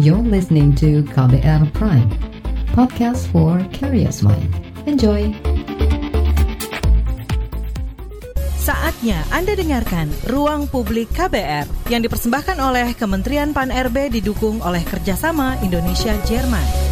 You're listening to KBR Prime, podcast for curious mind. Enjoy! Saatnya Anda dengarkan Ruang Publik KBR yang dipersembahkan oleh Kementerian Pan-RB didukung oleh kerjasama Indonesia-Jerman.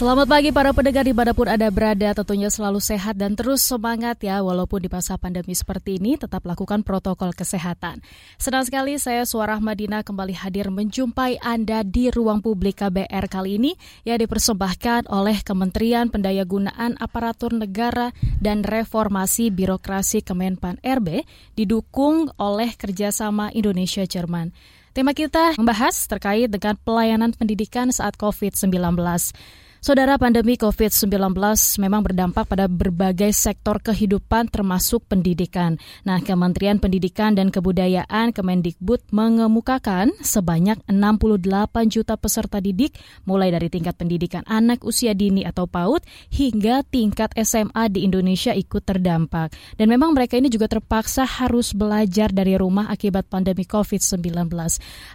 Selamat pagi para pendengar di pun Anda berada tentunya selalu sehat dan terus semangat ya walaupun di masa pandemi seperti ini tetap lakukan protokol kesehatan. Senang sekali saya Suara Madinah kembali hadir menjumpai Anda di ruang publik KBR kali ini yang dipersembahkan oleh Kementerian Pendayagunaan Aparatur Negara dan Reformasi Birokrasi Kemenpan RB didukung oleh kerjasama Indonesia Jerman. Tema kita membahas terkait dengan pelayanan pendidikan saat COVID-19. Saudara pandemi COVID-19 memang berdampak pada berbagai sektor kehidupan termasuk pendidikan. Nah, Kementerian Pendidikan dan Kebudayaan Kemendikbud mengemukakan sebanyak 68 juta peserta didik mulai dari tingkat pendidikan anak usia dini atau PAUD hingga tingkat SMA di Indonesia ikut terdampak. Dan memang mereka ini juga terpaksa harus belajar dari rumah akibat pandemi COVID-19.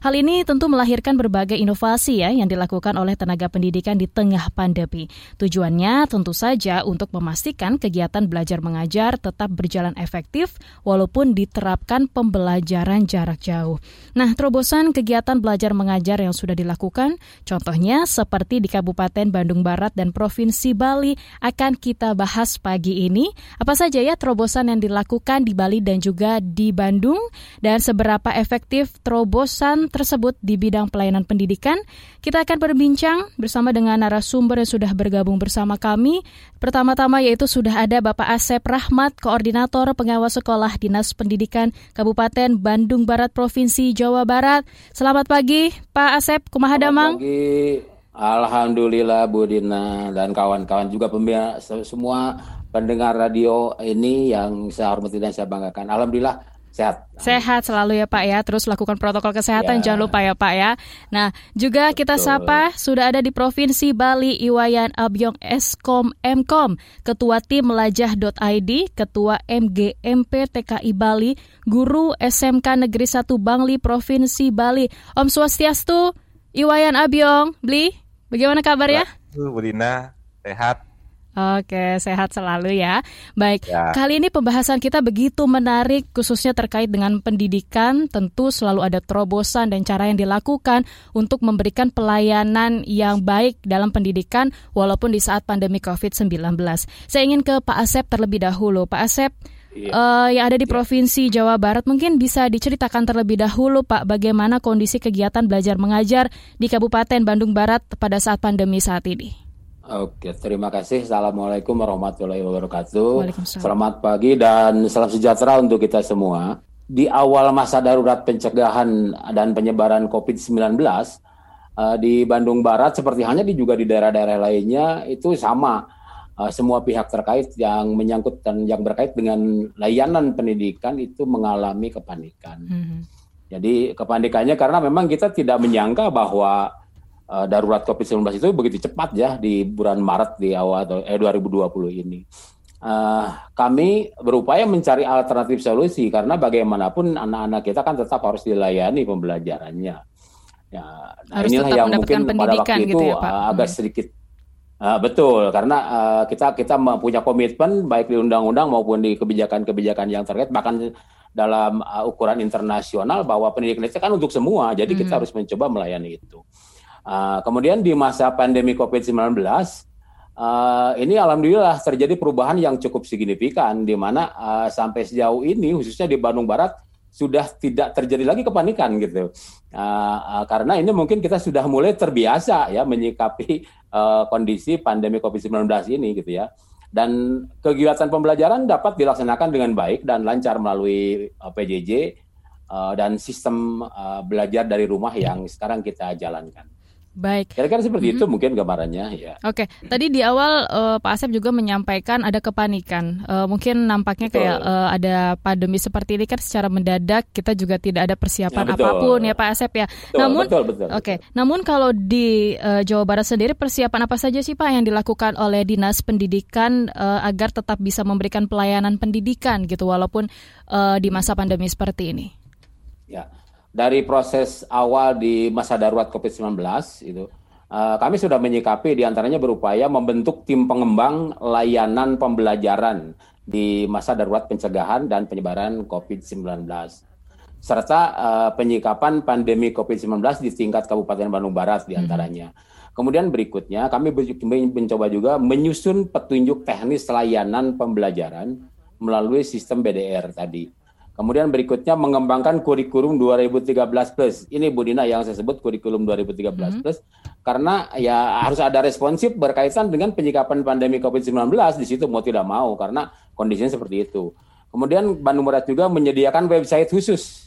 Hal ini tentu melahirkan berbagai inovasi ya yang dilakukan oleh tenaga pendidikan di tengah pandemi. Tujuannya tentu saja untuk memastikan kegiatan belajar mengajar tetap berjalan efektif walaupun diterapkan pembelajaran jarak jauh. Nah, terobosan kegiatan belajar mengajar yang sudah dilakukan, contohnya seperti di Kabupaten Bandung Barat dan Provinsi Bali akan kita bahas pagi ini. Apa saja ya terobosan yang dilakukan di Bali dan juga di Bandung dan seberapa efektif terobosan tersebut di bidang pelayanan pendidikan? Kita akan berbincang bersama dengan narasumber narasumber yang sudah bergabung bersama kami. Pertama-tama yaitu sudah ada Bapak Asep Rahmat, Koordinator Pengawas Sekolah Dinas Pendidikan Kabupaten Bandung Barat Provinsi Jawa Barat. Selamat pagi Pak Asep, kumaha damang? Alhamdulillah Bu Dina dan kawan-kawan juga pembina semua pendengar radio ini yang saya hormati dan saya banggakan. Alhamdulillah Sehat. Sehat selalu ya Pak ya. Terus lakukan protokol kesehatan ya. jangan lupa ya Pak ya. Nah, juga kita Betul. sapa sudah ada di Provinsi Bali Iwayan Abyong Eskom Mkom, Ketua Tim Melajah.id, Ketua MGMP TKI Bali, Guru SMK Negeri 1 Bangli Provinsi Bali. Om Swastiastu, Iwayan Abyong, Bli, bagaimana kabar ya? Bu Dina, sehat. Oke, sehat selalu ya. Baik, ya. kali ini pembahasan kita begitu menarik khususnya terkait dengan pendidikan. Tentu selalu ada terobosan dan cara yang dilakukan untuk memberikan pelayanan yang baik dalam pendidikan walaupun di saat pandemi COVID-19. Saya ingin ke Pak Asep terlebih dahulu. Pak Asep, Iya. Uh, yang ada di ya. Provinsi Jawa Barat mungkin bisa diceritakan terlebih dahulu Pak bagaimana kondisi kegiatan belajar mengajar di Kabupaten Bandung Barat pada saat pandemi saat ini. Oke, terima kasih. Assalamualaikum warahmatullahi wabarakatuh. Selamat pagi dan salam sejahtera untuk kita semua. Di awal masa darurat pencegahan dan penyebaran COVID-19 uh, di Bandung Barat, seperti hanya di juga di daerah-daerah lainnya, itu sama. Uh, semua pihak terkait yang menyangkut dan yang berkait dengan layanan pendidikan itu mengalami kepanikan. Mm -hmm. Jadi kepanikannya karena memang kita tidak menyangka bahwa uh, darurat COVID-19 itu begitu cepat ya di bulan Maret di awal atau eh 2020 ini. Uh, kami berupaya mencari alternatif solusi karena bagaimanapun anak-anak kita kan tetap harus dilayani pembelajarannya. Ya, nah harus inilah yang mungkin pada waktu gitu itu ya, Pak. Uh, agak hmm. sedikit uh, betul karena uh, kita kita punya komitmen baik di undang-undang maupun di kebijakan-kebijakan yang terkait bahkan dalam uh, ukuran internasional bahwa pendidikan itu kan untuk semua. Jadi hmm. kita harus mencoba melayani itu. Uh, kemudian di masa pandemi COVID-19, uh, ini alhamdulillah terjadi perubahan yang cukup signifikan, di mana uh, sampai sejauh ini, khususnya di Bandung Barat, sudah tidak terjadi lagi kepanikan gitu, uh, uh, karena ini mungkin kita sudah mulai terbiasa ya menyikapi uh, kondisi pandemi COVID-19 ini gitu ya dan kegiatan pembelajaran dapat dilaksanakan dengan baik dan lancar melalui PJJ dan sistem belajar dari rumah yang sekarang kita jalankan. Baik. Kira-kira seperti mm-hmm. itu mungkin gambarannya ya. Oke, tadi di awal uh, Pak Asep juga menyampaikan ada kepanikan. Uh, mungkin nampaknya betul. kayak uh, ada pandemi seperti ini kan secara mendadak kita juga tidak ada persiapan ya, apa pun ya Pak Asep ya. Betul, namun betul, betul, Oke, okay. namun kalau di uh, Jawa Barat sendiri persiapan apa saja sih Pak yang dilakukan oleh Dinas Pendidikan uh, agar tetap bisa memberikan pelayanan pendidikan gitu walaupun uh, di masa pandemi seperti ini? Ya. Dari proses awal di masa darurat COVID-19 itu uh, kami sudah menyikapi di antaranya berupaya membentuk tim pengembang layanan pembelajaran di masa darurat pencegahan dan penyebaran COVID-19 serta uh, penyikapan pandemi COVID-19 di tingkat Kabupaten Bandung Barat di antaranya. Hmm. Kemudian berikutnya kami mencoba juga menyusun petunjuk teknis layanan pembelajaran melalui sistem BDR tadi. Kemudian berikutnya mengembangkan kurikulum 2013 plus. Ini Bu Dina yang saya sebut kurikulum 2013 hmm. plus karena ya harus ada responsif berkaitan dengan penyikapan pandemi COVID-19 di situ mau tidak mau karena kondisinya seperti itu. Kemudian Bandung Barat juga menyediakan website khusus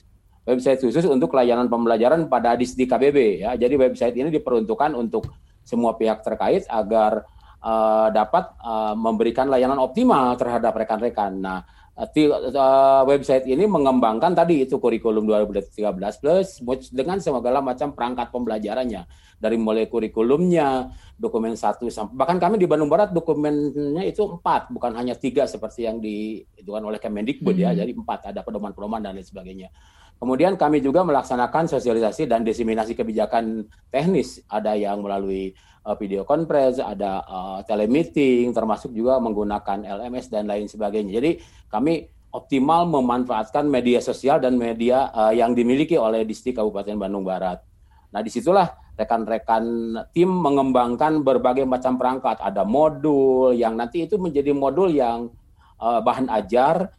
website khusus untuk layanan pembelajaran pada Disdi KBB ya. Jadi website ini diperuntukkan untuk semua pihak terkait agar uh, dapat uh, memberikan layanan optimal terhadap rekan-rekan. Nah, website ini mengembangkan tadi itu kurikulum 2013 plus dengan segala macam perangkat pembelajarannya dari mulai kurikulumnya dokumen satu sampai bahkan kami di Bandung Barat dokumennya itu empat bukan hanya tiga seperti yang diitukan oleh Kemendikbud ya. hmm. ya jadi empat ada pedoman-pedoman dan lain sebagainya kemudian kami juga melaksanakan sosialisasi dan diseminasi kebijakan teknis ada yang melalui uh, video conference ada uh, telemeeting termasuk juga menggunakan LMS dan lain sebagainya jadi kami optimal memanfaatkan media sosial dan media uh, yang dimiliki oleh distrik Kabupaten Bandung Barat. Nah, di situlah rekan-rekan tim mengembangkan berbagai macam perangkat. Ada modul yang nanti itu menjadi modul yang uh, bahan ajar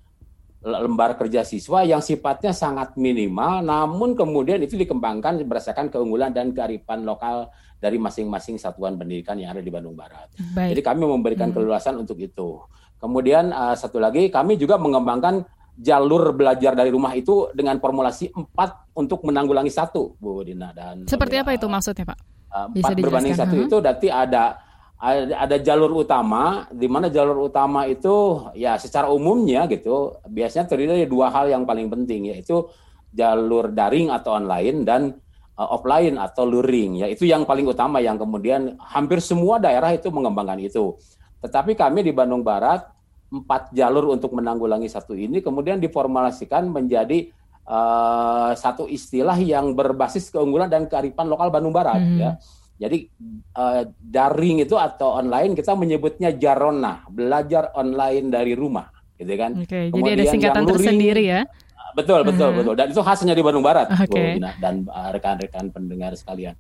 lembar kerja siswa yang sifatnya sangat minimal, namun kemudian itu dikembangkan berdasarkan keunggulan dan kearifan lokal dari masing-masing satuan pendidikan yang ada di Bandung Barat. Baik. Jadi kami memberikan hmm. keleluasan untuk itu. Kemudian uh, satu lagi kami juga mengembangkan jalur belajar dari rumah itu dengan formulasi empat untuk menanggulangi satu, Bu Dina dan. Seperti apa itu maksudnya, Pak? Uh, Bisa berbanding satu itu berarti ada ada, jalur utama di mana jalur utama itu ya secara umumnya gitu biasanya terdiri dari dua hal yang paling penting yaitu jalur daring atau online dan offline atau luring ya itu yang paling utama yang kemudian hampir semua daerah itu mengembangkan itu tetapi kami di Bandung Barat empat jalur untuk menanggulangi satu ini kemudian diformulasikan menjadi uh, satu istilah yang berbasis keunggulan dan kearifan lokal Bandung Barat hmm. ya. Jadi uh, daring itu atau online kita menyebutnya jarona, belajar online dari rumah, gitu kan. Okay, Kemudian jadi ada singkatan luring, tersendiri ya. Betul, betul, uh -huh. betul. Dan itu khasnya di Bandung Barat, okay. dan rekan-rekan pendengar sekalian.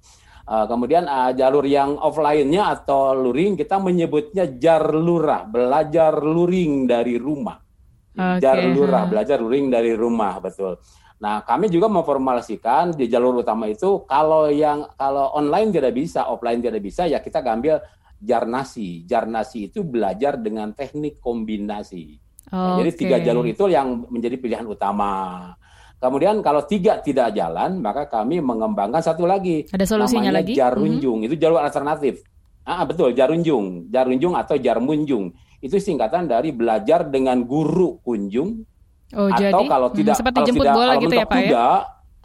Uh, kemudian uh, jalur yang offline-nya atau luring kita menyebutnya jarlurah, belajar luring dari rumah. Okay. Jarlurah, belajar luring dari rumah, betul. Nah, kami juga memformulasikan di jalur utama itu kalau yang kalau online tidak bisa, offline tidak bisa, ya kita ambil jarnasi. Jarnasi itu belajar dengan teknik kombinasi. Okay. Nah, jadi tiga jalur itu yang menjadi pilihan utama. Kemudian kalau tiga tidak jalan, maka kami mengembangkan satu lagi. Ada solusinya namanya lagi? Jarunjung. Hmm. Itu jalur alternatif. Ah betul, Jarunjung, Jarunjung atau Jarmunjung. Itu singkatan dari belajar dengan guru kunjung. Oh, atau jadi, kalau tidak hmm, seperti kalau jemput tidak, bola gitu ya, Pak ya? Tidak,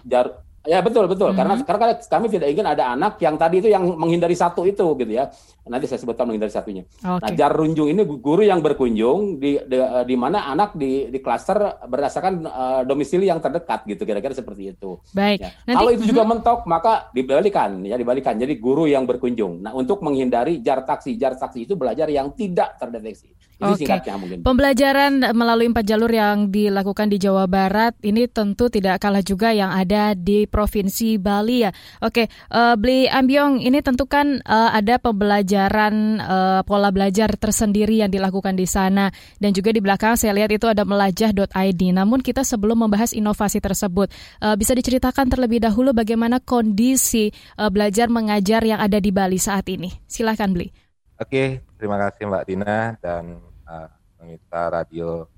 jar, Ya betul betul hmm. karena karena kami tidak ingin ada anak yang tadi itu yang menghindari satu itu gitu ya. Nanti saya sebutkan menghindari satunya. Okay. Nah, jarunjung ini guru yang berkunjung di di, di mana anak di di klaster berdasarkan uh, domisili yang terdekat gitu kira-kira seperti itu. Baik. Ya. Nanti, Kalau itu juga hmm. mentok maka dibalikan ya dibalikan. Jadi guru yang berkunjung. Nah, untuk menghindari jar taksi, jar taksi itu belajar yang tidak terdeteksi. Itu okay. mungkin. Pembelajaran melalui empat jalur yang dilakukan di Jawa Barat ini tentu tidak kalah juga yang ada di Provinsi Bali ya. Oke, uh, Beli Ambyong ini tentu kan uh, ada pembelajaran uh, pola belajar tersendiri yang dilakukan di sana dan juga di belakang saya lihat itu ada melajah.id. Namun kita sebelum membahas inovasi tersebut uh, bisa diceritakan terlebih dahulu bagaimana kondisi uh, belajar mengajar yang ada di Bali saat ini. Silahkan Beli. Oke, terima kasih Mbak Dina dan uh, pemirsa radio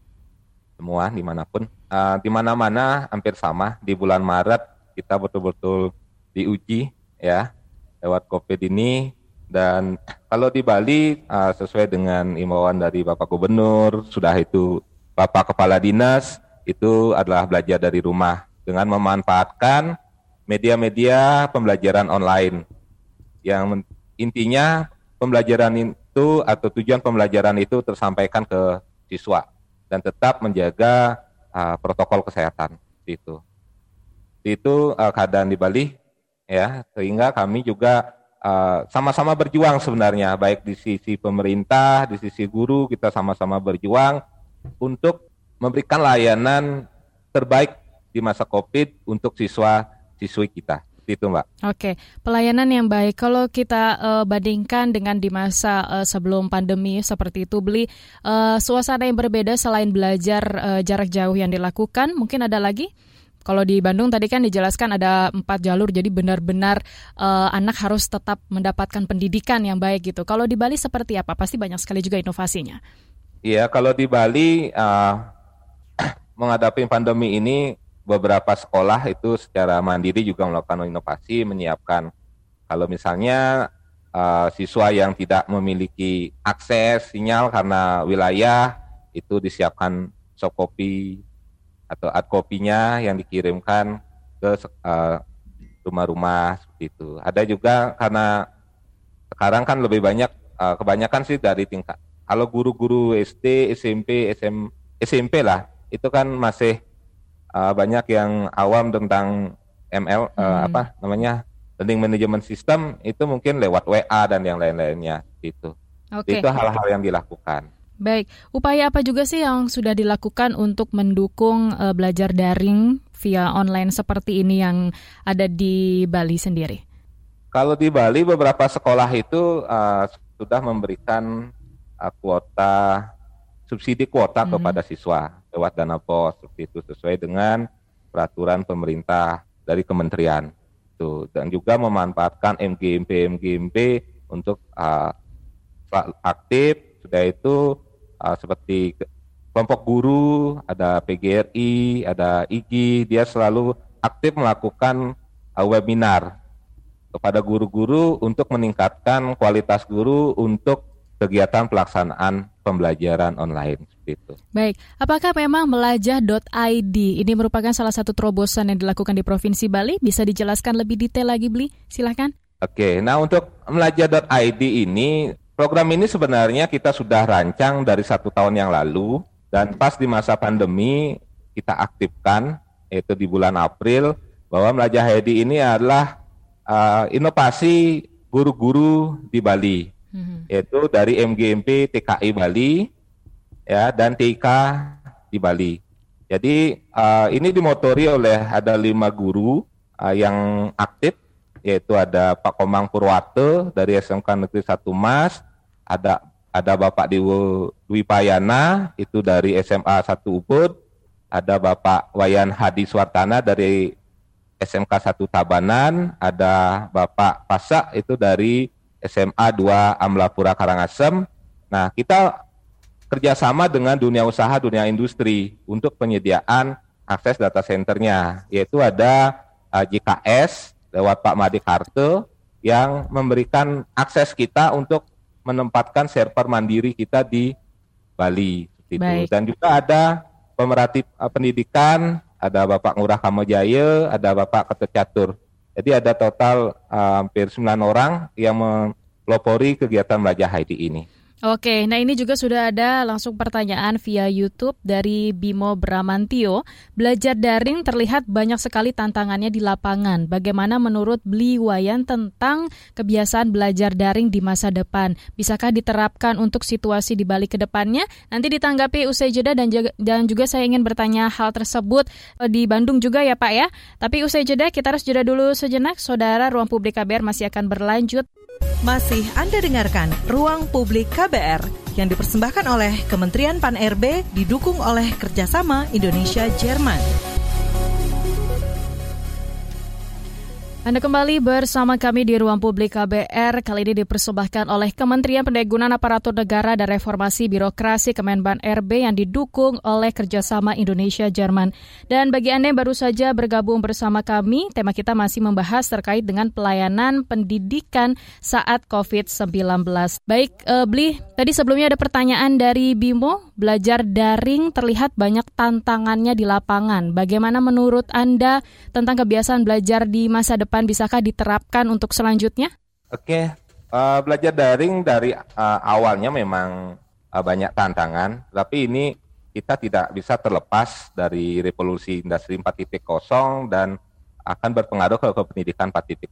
semua di mana pun. Uh, di mana-mana hampir sama. Di bulan Maret kita betul-betul diuji ya lewat COVID ini. Dan kalau di Bali uh, sesuai dengan imbauan dari Bapak Gubernur sudah itu Bapak Kepala Dinas itu adalah belajar dari rumah. Dengan memanfaatkan media-media pembelajaran online. Yang intinya pembelajaran itu atau tujuan pembelajaran itu tersampaikan ke siswa dan tetap menjaga uh, protokol kesehatan itu. Itu uh, keadaan di Bali ya, sehingga kami juga sama-sama uh, berjuang sebenarnya baik di sisi pemerintah, di sisi guru kita sama-sama berjuang untuk memberikan layanan terbaik di masa Covid untuk siswa siswi kita seperti itu Mbak. Oke, pelayanan yang baik. Kalau kita uh, bandingkan dengan di masa uh, sebelum pandemi seperti itu, beli uh, suasana yang berbeda selain belajar uh, jarak jauh yang dilakukan, mungkin ada lagi? Kalau di Bandung tadi kan dijelaskan ada empat jalur, jadi benar-benar uh, anak harus tetap mendapatkan pendidikan yang baik gitu. Kalau di Bali seperti apa? Pasti banyak sekali juga inovasinya. Iya, kalau di Bali uh, menghadapi pandemi ini beberapa sekolah itu secara mandiri juga melakukan inovasi menyiapkan kalau misalnya uh, siswa yang tidak memiliki akses sinyal karena wilayah itu disiapkan soft copy atau hard copy-nya yang dikirimkan ke uh, rumah-rumah seperti itu. Ada juga karena sekarang kan lebih banyak uh, kebanyakan sih dari tingkat kalau guru-guru SD, SMP, SM, SMP lah itu kan masih uh, banyak yang awam tentang ML uh, hmm. apa namanya learning management system itu mungkin lewat WA dan yang lain-lainnya itu. Okay. Itu hal-hal yang dilakukan. Baik, upaya apa juga sih yang sudah dilakukan untuk mendukung uh, belajar daring via online seperti ini yang ada di Bali sendiri? Kalau di Bali beberapa sekolah itu uh, sudah memberikan uh, kuota subsidi kuota hmm. kepada siswa lewat dana pos seperti itu sesuai dengan peraturan pemerintah dari kementerian. Itu. Dan juga memanfaatkan MGMP MGMP untuk uh, aktif sudah itu uh, seperti kelompok guru ada PGRI ada IGI dia selalu aktif melakukan uh, webinar kepada guru-guru untuk meningkatkan kualitas guru untuk kegiatan pelaksanaan pembelajaran online seperti itu. Baik, apakah memang melajah.id ini merupakan salah satu terobosan yang dilakukan di Provinsi Bali? Bisa dijelaskan lebih detail lagi, Bli? Silahkan. Oke, nah untuk melajah.id ini, program ini sebenarnya kita sudah rancang dari satu tahun yang lalu, dan pas di masa pandemi kita aktifkan, yaitu di bulan April, bahwa melajah ID ini adalah uh, inovasi guru-guru di Bali hmm. yaitu dari MGMP TKI Bali ya dan TK di Bali. Jadi uh, ini dimotori oleh ada lima guru uh, yang aktif yaitu ada Pak Komang Purwate dari SMK Negeri 1 Mas, ada ada Bapak Dewo Dwi Payana itu dari SMA 1 Ubud, ada Bapak Wayan Hadi Swartana dari SMK 1 Tabanan, ada Bapak Pasak itu dari SMA 2 Amlapura Karangasem. Nah, kita kerjasama dengan dunia usaha, dunia industri untuk penyediaan akses data centernya, yaitu ada uh, JKS lewat Pak Madi Karte yang memberikan akses kita untuk menempatkan server mandiri kita di Bali. Gitu. Dan juga ada pemerhati uh, pendidikan, ada Bapak Ngurah Kamojaya, ada Bapak Ketecatur. Jadi ada total uh, hampir 9 orang yang melopori kegiatan belajar ID ini. Oke, nah ini juga sudah ada langsung pertanyaan via YouTube dari Bimo Bramantio. Belajar daring terlihat banyak sekali tantangannya di lapangan. Bagaimana menurut Bli Wayan tentang kebiasaan belajar daring di masa depan? Bisakah diterapkan untuk situasi di balik ke depannya? Nanti ditanggapi usai jeda dan, dan juga saya ingin bertanya hal tersebut eh, di Bandung juga ya Pak ya. Tapi usai jeda kita harus jeda dulu sejenak. Saudara, Ruang Publik KBR masih akan berlanjut. Masih Anda dengarkan Ruang Publik KBR yang dipersembahkan oleh Kementerian Pan-RB didukung oleh kerjasama Indonesia-Jerman. Anda kembali bersama kami di Ruang Publik KBR. Kali ini dipersembahkan oleh Kementerian Pendayagunaan Aparatur Negara dan Reformasi Birokrasi Kemenban RB yang didukung oleh kerjasama Indonesia-Jerman. Dan bagi Anda yang baru saja bergabung bersama kami, tema kita masih membahas terkait dengan pelayanan pendidikan saat COVID-19. Baik, uh, Bli, tadi sebelumnya ada pertanyaan dari Bimo, belajar daring terlihat banyak tantangannya di lapangan. Bagaimana menurut Anda tentang kebiasaan belajar di masa depan depan bisakah diterapkan untuk selanjutnya? Oke, uh, belajar daring dari uh, awalnya memang uh, banyak tantangan, tapi ini kita tidak bisa terlepas dari revolusi industri 4.0 dan akan berpengaruh ke, ke pendidikan 4.0.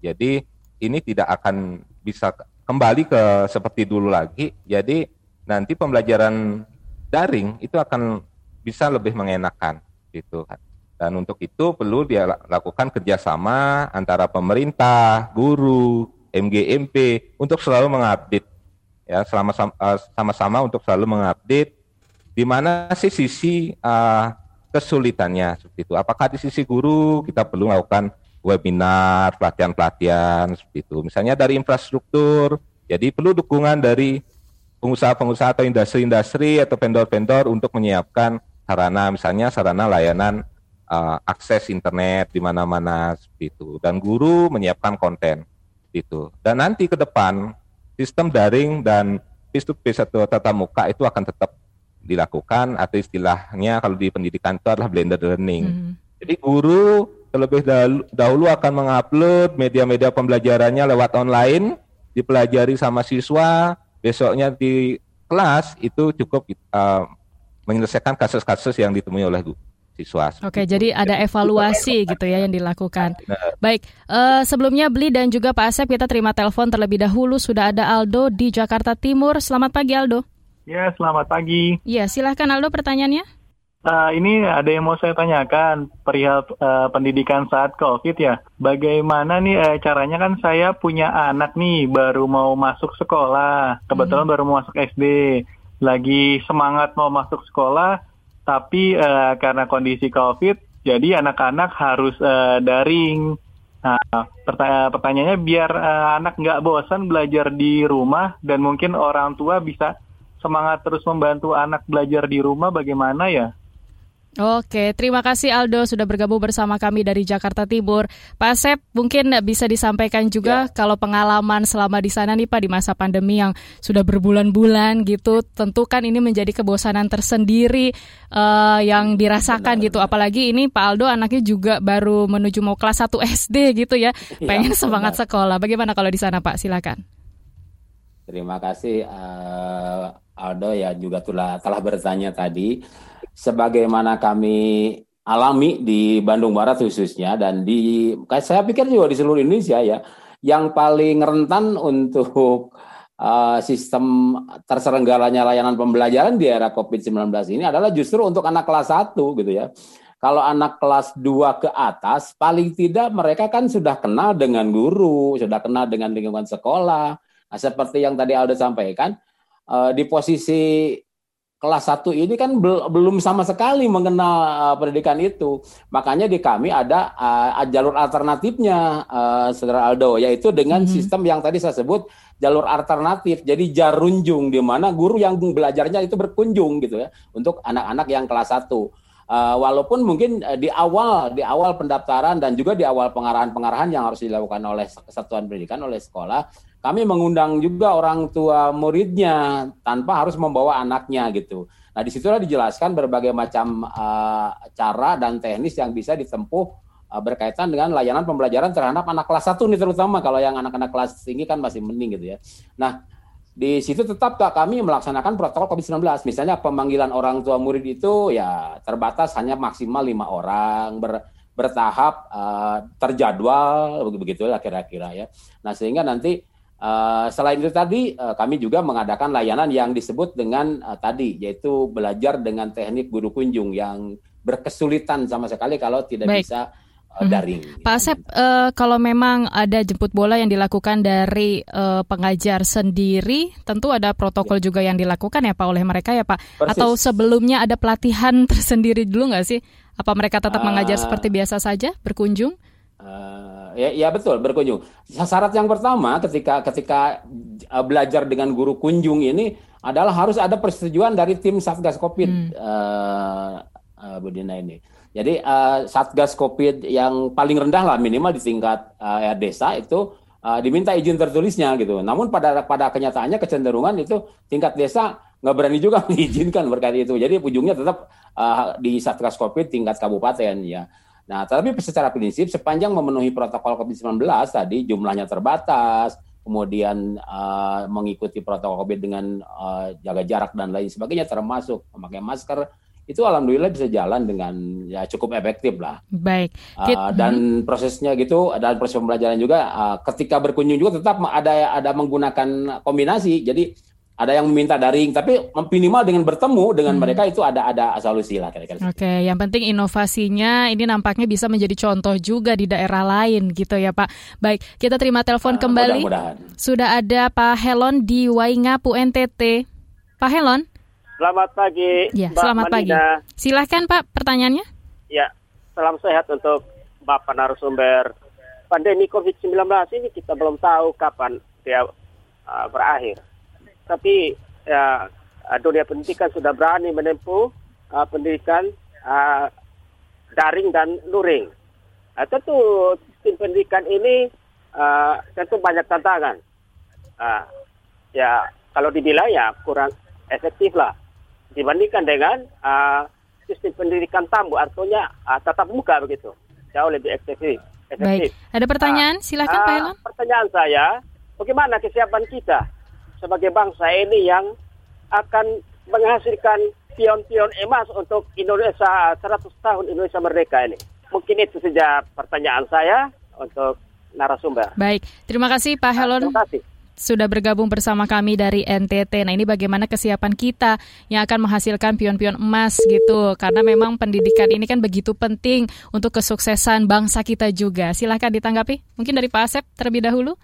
Jadi ini tidak akan bisa kembali ke seperti dulu lagi. Jadi nanti pembelajaran daring itu akan bisa lebih mengenakan gitu kan. Dan untuk itu perlu dia lakukan kerjasama antara pemerintah, guru, MGMP untuk selalu mengupdate ya selama eh, sama-sama untuk selalu mengupdate di mana sih sisi uh, kesulitannya seperti itu. Apakah di sisi guru kita perlu melakukan webinar, pelatihan-pelatihan seperti itu. Misalnya dari infrastruktur, jadi perlu dukungan dari pengusaha-pengusaha atau industri-industri atau vendor-vendor untuk menyiapkan sarana, misalnya sarana layanan uh, akses internet di mana-mana seperti itu. Dan guru menyiapkan konten itu. Dan nanti ke depan sistem daring dan face to face atau tatap muka itu akan tetap dilakukan atau istilahnya kalau di pendidikan itu adalah blended learning. Hmm. Jadi guru terlebih dahulu akan mengupload media-media pembelajarannya lewat online, dipelajari sama siswa, besoknya di kelas itu cukup uh, menyelesaikan kasus-kasus yang ditemui oleh siswa. Oke, jadi ada evaluasi gitu ya yang dilakukan. Baik, uh, sebelumnya Beli dan juga Pak Asep kita terima telepon terlebih dahulu sudah ada Aldo di Jakarta Timur. Selamat pagi Aldo. Ya, selamat pagi. Ya, silahkan Aldo pertanyaannya. Uh, ini ada yang mau saya tanyakan perihal uh, pendidikan saat COVID ya. Bagaimana nih uh, caranya kan saya punya anak nih baru mau masuk sekolah, kebetulan hmm. baru mau masuk SD, lagi semangat mau masuk sekolah, tapi uh, karena kondisi COVID, jadi anak-anak harus uh, daring. Nah, pertanya pertanyaannya biar uh, anak nggak bosan belajar di rumah dan mungkin orang tua bisa semangat terus membantu anak belajar di rumah bagaimana ya? Oke, terima kasih Aldo sudah bergabung bersama kami dari Jakarta Timur. Pak Asep, mungkin bisa disampaikan juga ya. kalau pengalaman selama di sana nih Pak di masa pandemi yang sudah berbulan-bulan gitu, tentu kan ini menjadi kebosanan tersendiri uh, yang dirasakan Benar. gitu. Apalagi ini Pak Aldo anaknya juga baru menuju mau kelas 1 SD gitu ya, ya pengen semangat sekolah. Bagaimana kalau di sana Pak? Silakan. Terima kasih uh, Aldo ya juga telah telah bertanya tadi sebagaimana kami alami di Bandung Barat khususnya dan di saya pikir juga di seluruh Indonesia ya yang paling rentan untuk uh, sistem terselenggaranya layanan pembelajaran di era COVID-19 ini adalah justru untuk anak kelas 1 gitu ya. Kalau anak kelas 2 ke atas, paling tidak mereka kan sudah kenal dengan guru, sudah kenal dengan lingkungan sekolah. Nah, seperti yang tadi Aldo sampaikan, uh, di posisi kelas 1 ini kan bel belum sama sekali mengenal uh, pendidikan itu. Makanya di kami ada uh, jalur alternatifnya, uh, Saudara Aldo, yaitu dengan mm -hmm. sistem yang tadi saya sebut jalur alternatif. Jadi jarunjung di mana guru yang belajarnya itu berkunjung gitu ya untuk anak-anak yang kelas 1. Uh, walaupun mungkin uh, di awal di awal pendaftaran dan juga di awal pengarahan-pengarahan yang harus dilakukan oleh kesatuan pendidikan oleh sekolah kami mengundang juga orang tua muridnya tanpa harus membawa anaknya gitu. Nah di situlah dijelaskan berbagai macam uh, cara dan teknis yang bisa ditempuh uh, berkaitan dengan layanan pembelajaran terhadap anak kelas 1 nih terutama kalau yang anak-anak kelas tinggi kan masih mending gitu ya. Nah di situ tetap kami melaksanakan protokol COVID-19. Misalnya pemanggilan orang tua murid itu ya terbatas hanya maksimal lima orang ber, bertahap uh, terjadwal begitu lah kira-kira ya. Nah sehingga nanti Uh, selain itu tadi uh, kami juga mengadakan layanan yang disebut dengan uh, tadi yaitu belajar dengan teknik guru kunjung yang berkesulitan sama sekali kalau tidak Baik. bisa uh, daring. Hmm. Pak Asep, uh, kalau memang ada jemput bola yang dilakukan dari uh, pengajar sendiri, tentu ada protokol ya. juga yang dilakukan ya Pak oleh mereka ya Pak. Persis. Atau sebelumnya ada pelatihan tersendiri dulu nggak sih? Apa mereka tetap uh, mengajar seperti biasa saja berkunjung? Uh, ya, ya betul berkunjung. Syarat yang pertama ketika ketika uh, belajar dengan guru kunjung ini adalah harus ada persetujuan dari tim satgas covid hmm. uh, uh, Bu Dina ini. Jadi uh, satgas covid yang paling rendah lah minimal di tingkat uh, desa itu uh, diminta izin tertulisnya gitu. Namun pada pada kenyataannya kecenderungan itu tingkat desa nggak berani juga mengizinkan berkait itu. Jadi ujungnya tetap uh, di satgas covid tingkat kabupaten ya. Nah, tapi secara prinsip sepanjang memenuhi protokol COVID-19 tadi jumlahnya terbatas, kemudian uh, mengikuti protokol COVID dengan uh, jaga jarak dan lain sebagainya termasuk memakai masker itu alhamdulillah bisa jalan dengan ya cukup efektif lah. Baik. Uh, dan prosesnya gitu dan proses pembelajaran juga uh, ketika berkunjung juga tetap ada ada menggunakan kombinasi. Jadi ada yang meminta daring tapi minimal dengan bertemu dengan hmm. mereka itu ada ada solusi lah kira-kira. Oke, yang penting inovasinya ini nampaknya bisa menjadi contoh juga di daerah lain gitu ya Pak. Baik, kita terima telepon uh, kembali. Mudah Sudah ada Pak Helon di Waingapu NTT. Pak Helon. Selamat pagi. Ya, Mbak selamat Manina. pagi. Silahkan Pak pertanyaannya. Ya, salam sehat untuk Bapak narasumber. Pandemi COVID-19 ini kita belum tahu kapan dia uh, berakhir tapi ya dunia pendidikan sudah berani menempuh uh, pendidikan uh, daring dan luring. Uh, tentu sistem pendidikan ini uh, tentu banyak tantangan. Uh, ya kalau dibilang ya kurang efektif lah dibandingkan dengan uh, sistem pendidikan tamu artinya uh, tatap muka begitu jauh lebih efektif. efektif. Baik, ada pertanyaan? Silakan uh, Pak Elon. Pertanyaan saya, bagaimana kesiapan kita sebagai bangsa ini yang akan menghasilkan pion-pion emas untuk Indonesia 100 tahun Indonesia merdeka ini. Mungkin itu saja pertanyaan saya untuk narasumber. Baik, terima kasih Pak Helon. Terima kasih sudah bergabung bersama kami dari NTT. Nah, ini bagaimana kesiapan kita yang akan menghasilkan pion-pion emas gitu. Karena memang pendidikan ini kan begitu penting untuk kesuksesan bangsa kita juga. Silahkan ditanggapi. Mungkin dari Pak Asep terlebih dahulu.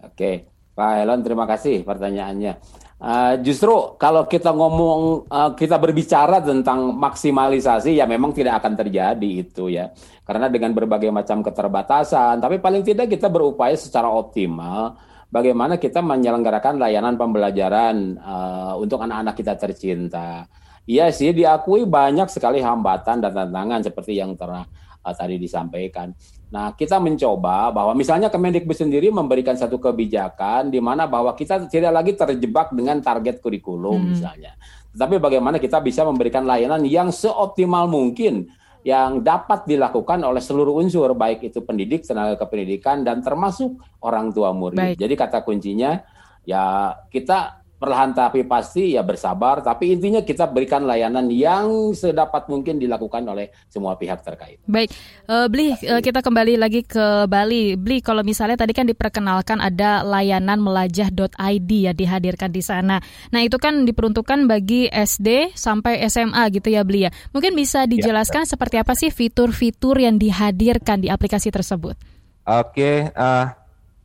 Oke. Pak Elon, terima kasih pertanyaannya. Uh, justru kalau kita ngomong, uh, kita berbicara tentang maksimalisasi, ya memang tidak akan terjadi itu ya. Karena dengan berbagai macam keterbatasan, tapi paling tidak kita berupaya secara optimal bagaimana kita menyelenggarakan layanan pembelajaran uh, untuk anak-anak kita tercinta. Iya sih, diakui banyak sekali hambatan dan tantangan seperti yang telah uh, tadi disampaikan. Nah, kita mencoba bahwa misalnya Kemendikbud sendiri memberikan satu kebijakan di mana bahwa kita tidak lagi terjebak dengan target kurikulum hmm. misalnya. Tetapi bagaimana kita bisa memberikan layanan yang seoptimal mungkin yang dapat dilakukan oleh seluruh unsur baik itu pendidik, tenaga kependidikan dan termasuk orang tua murid. Baik. Jadi kata kuncinya ya kita perlahan tapi pasti ya bersabar tapi intinya kita berikan layanan yang sedapat mungkin dilakukan oleh semua pihak terkait. Baik, uh, Bli uh, kita kembali lagi ke Bali. Bli kalau misalnya tadi kan diperkenalkan ada layanan melajah.id ya dihadirkan di sana. Nah, itu kan diperuntukkan bagi SD sampai SMA gitu ya Bli ya. Mungkin bisa ya, dijelaskan ya, seperti apa sih fitur-fitur yang dihadirkan di aplikasi tersebut? Oke, uh,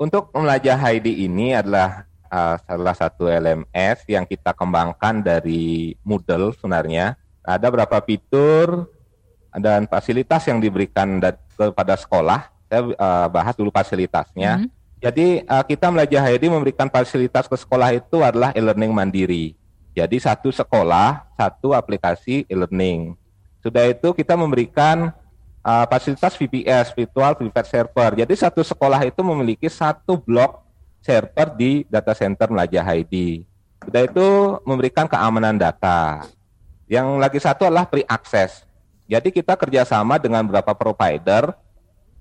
untuk melajah ID ini adalah uh, salah satu LMS yang kita kembangkan dari Moodle sebenarnya. Ada beberapa fitur dan fasilitas yang diberikan kepada sekolah. Saya uh, bahas dulu fasilitasnya. Mm -hmm. Jadi uh, kita Melajah HID memberikan fasilitas ke sekolah itu adalah e-learning mandiri. Jadi satu sekolah, satu aplikasi e-learning. Sudah itu kita memberikan uh, fasilitas VPS, Virtual Private Server. Jadi satu sekolah itu memiliki satu blok server di data center Melajah ID. Sudah itu memberikan keamanan data. Yang lagi satu adalah pre-access. Jadi kita kerjasama dengan beberapa provider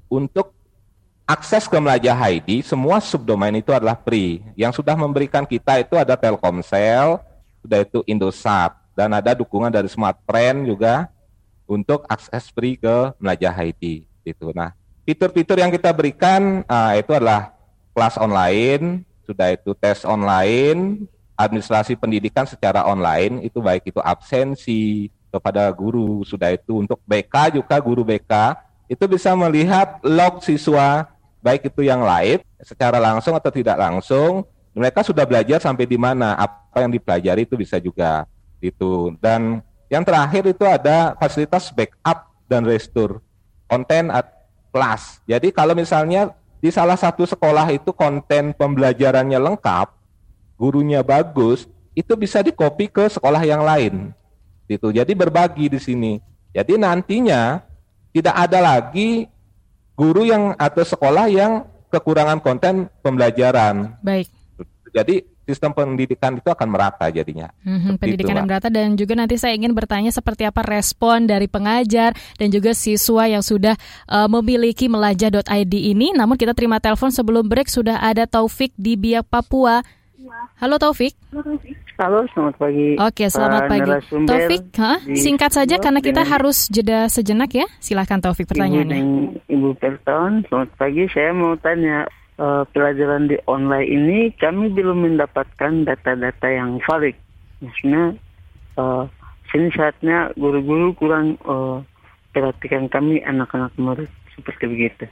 untuk akses ke Melajah ID, semua subdomain itu adalah free. Yang sudah memberikan kita itu ada Telkomsel, sudah itu Indosat, dan ada dukungan dari Smartfren juga untuk akses free ke Melajah ID. Itu. Nah, fitur-fitur yang kita berikan uh, itu adalah kelas online, sudah itu tes online, administrasi pendidikan secara online, itu baik itu absensi kepada guru, sudah itu untuk BK juga guru BK, itu bisa melihat log siswa, baik itu yang live, secara langsung atau tidak langsung, mereka sudah belajar sampai di mana, apa yang dipelajari itu bisa juga itu. Dan yang terakhir itu ada fasilitas backup dan restore konten at kelas. Jadi kalau misalnya di salah satu sekolah itu konten pembelajarannya lengkap, gurunya bagus, itu bisa dikopi ke sekolah yang lain. Gitu. Jadi berbagi di sini. Jadi nantinya tidak ada lagi guru yang atau sekolah yang kekurangan konten pembelajaran. Baik. Jadi sistem pendidikan itu akan merata jadinya. Hmm, pendidikan yang merata dan juga nanti saya ingin bertanya seperti apa respon dari pengajar dan juga siswa yang sudah uh, memiliki melajah.id ini. Namun kita terima telepon sebelum break sudah ada Taufik di Biak Papua. Halo Taufik. Halo Taufik. Halo, selamat pagi. Oke, selamat uh, pagi. Taufik, huh? singkat saja karena kita harus jeda sejenak ya. Silahkan Taufik pertanyaannya. Ibu, Ibu Perton, selamat pagi. Saya mau tanya, uh, pelajaran di online ini kami belum mendapatkan data-data yang valid. Maksudnya, uh, sini saatnya guru-guru kurang uh, perhatikan kami anak-anak murid seperti begitu.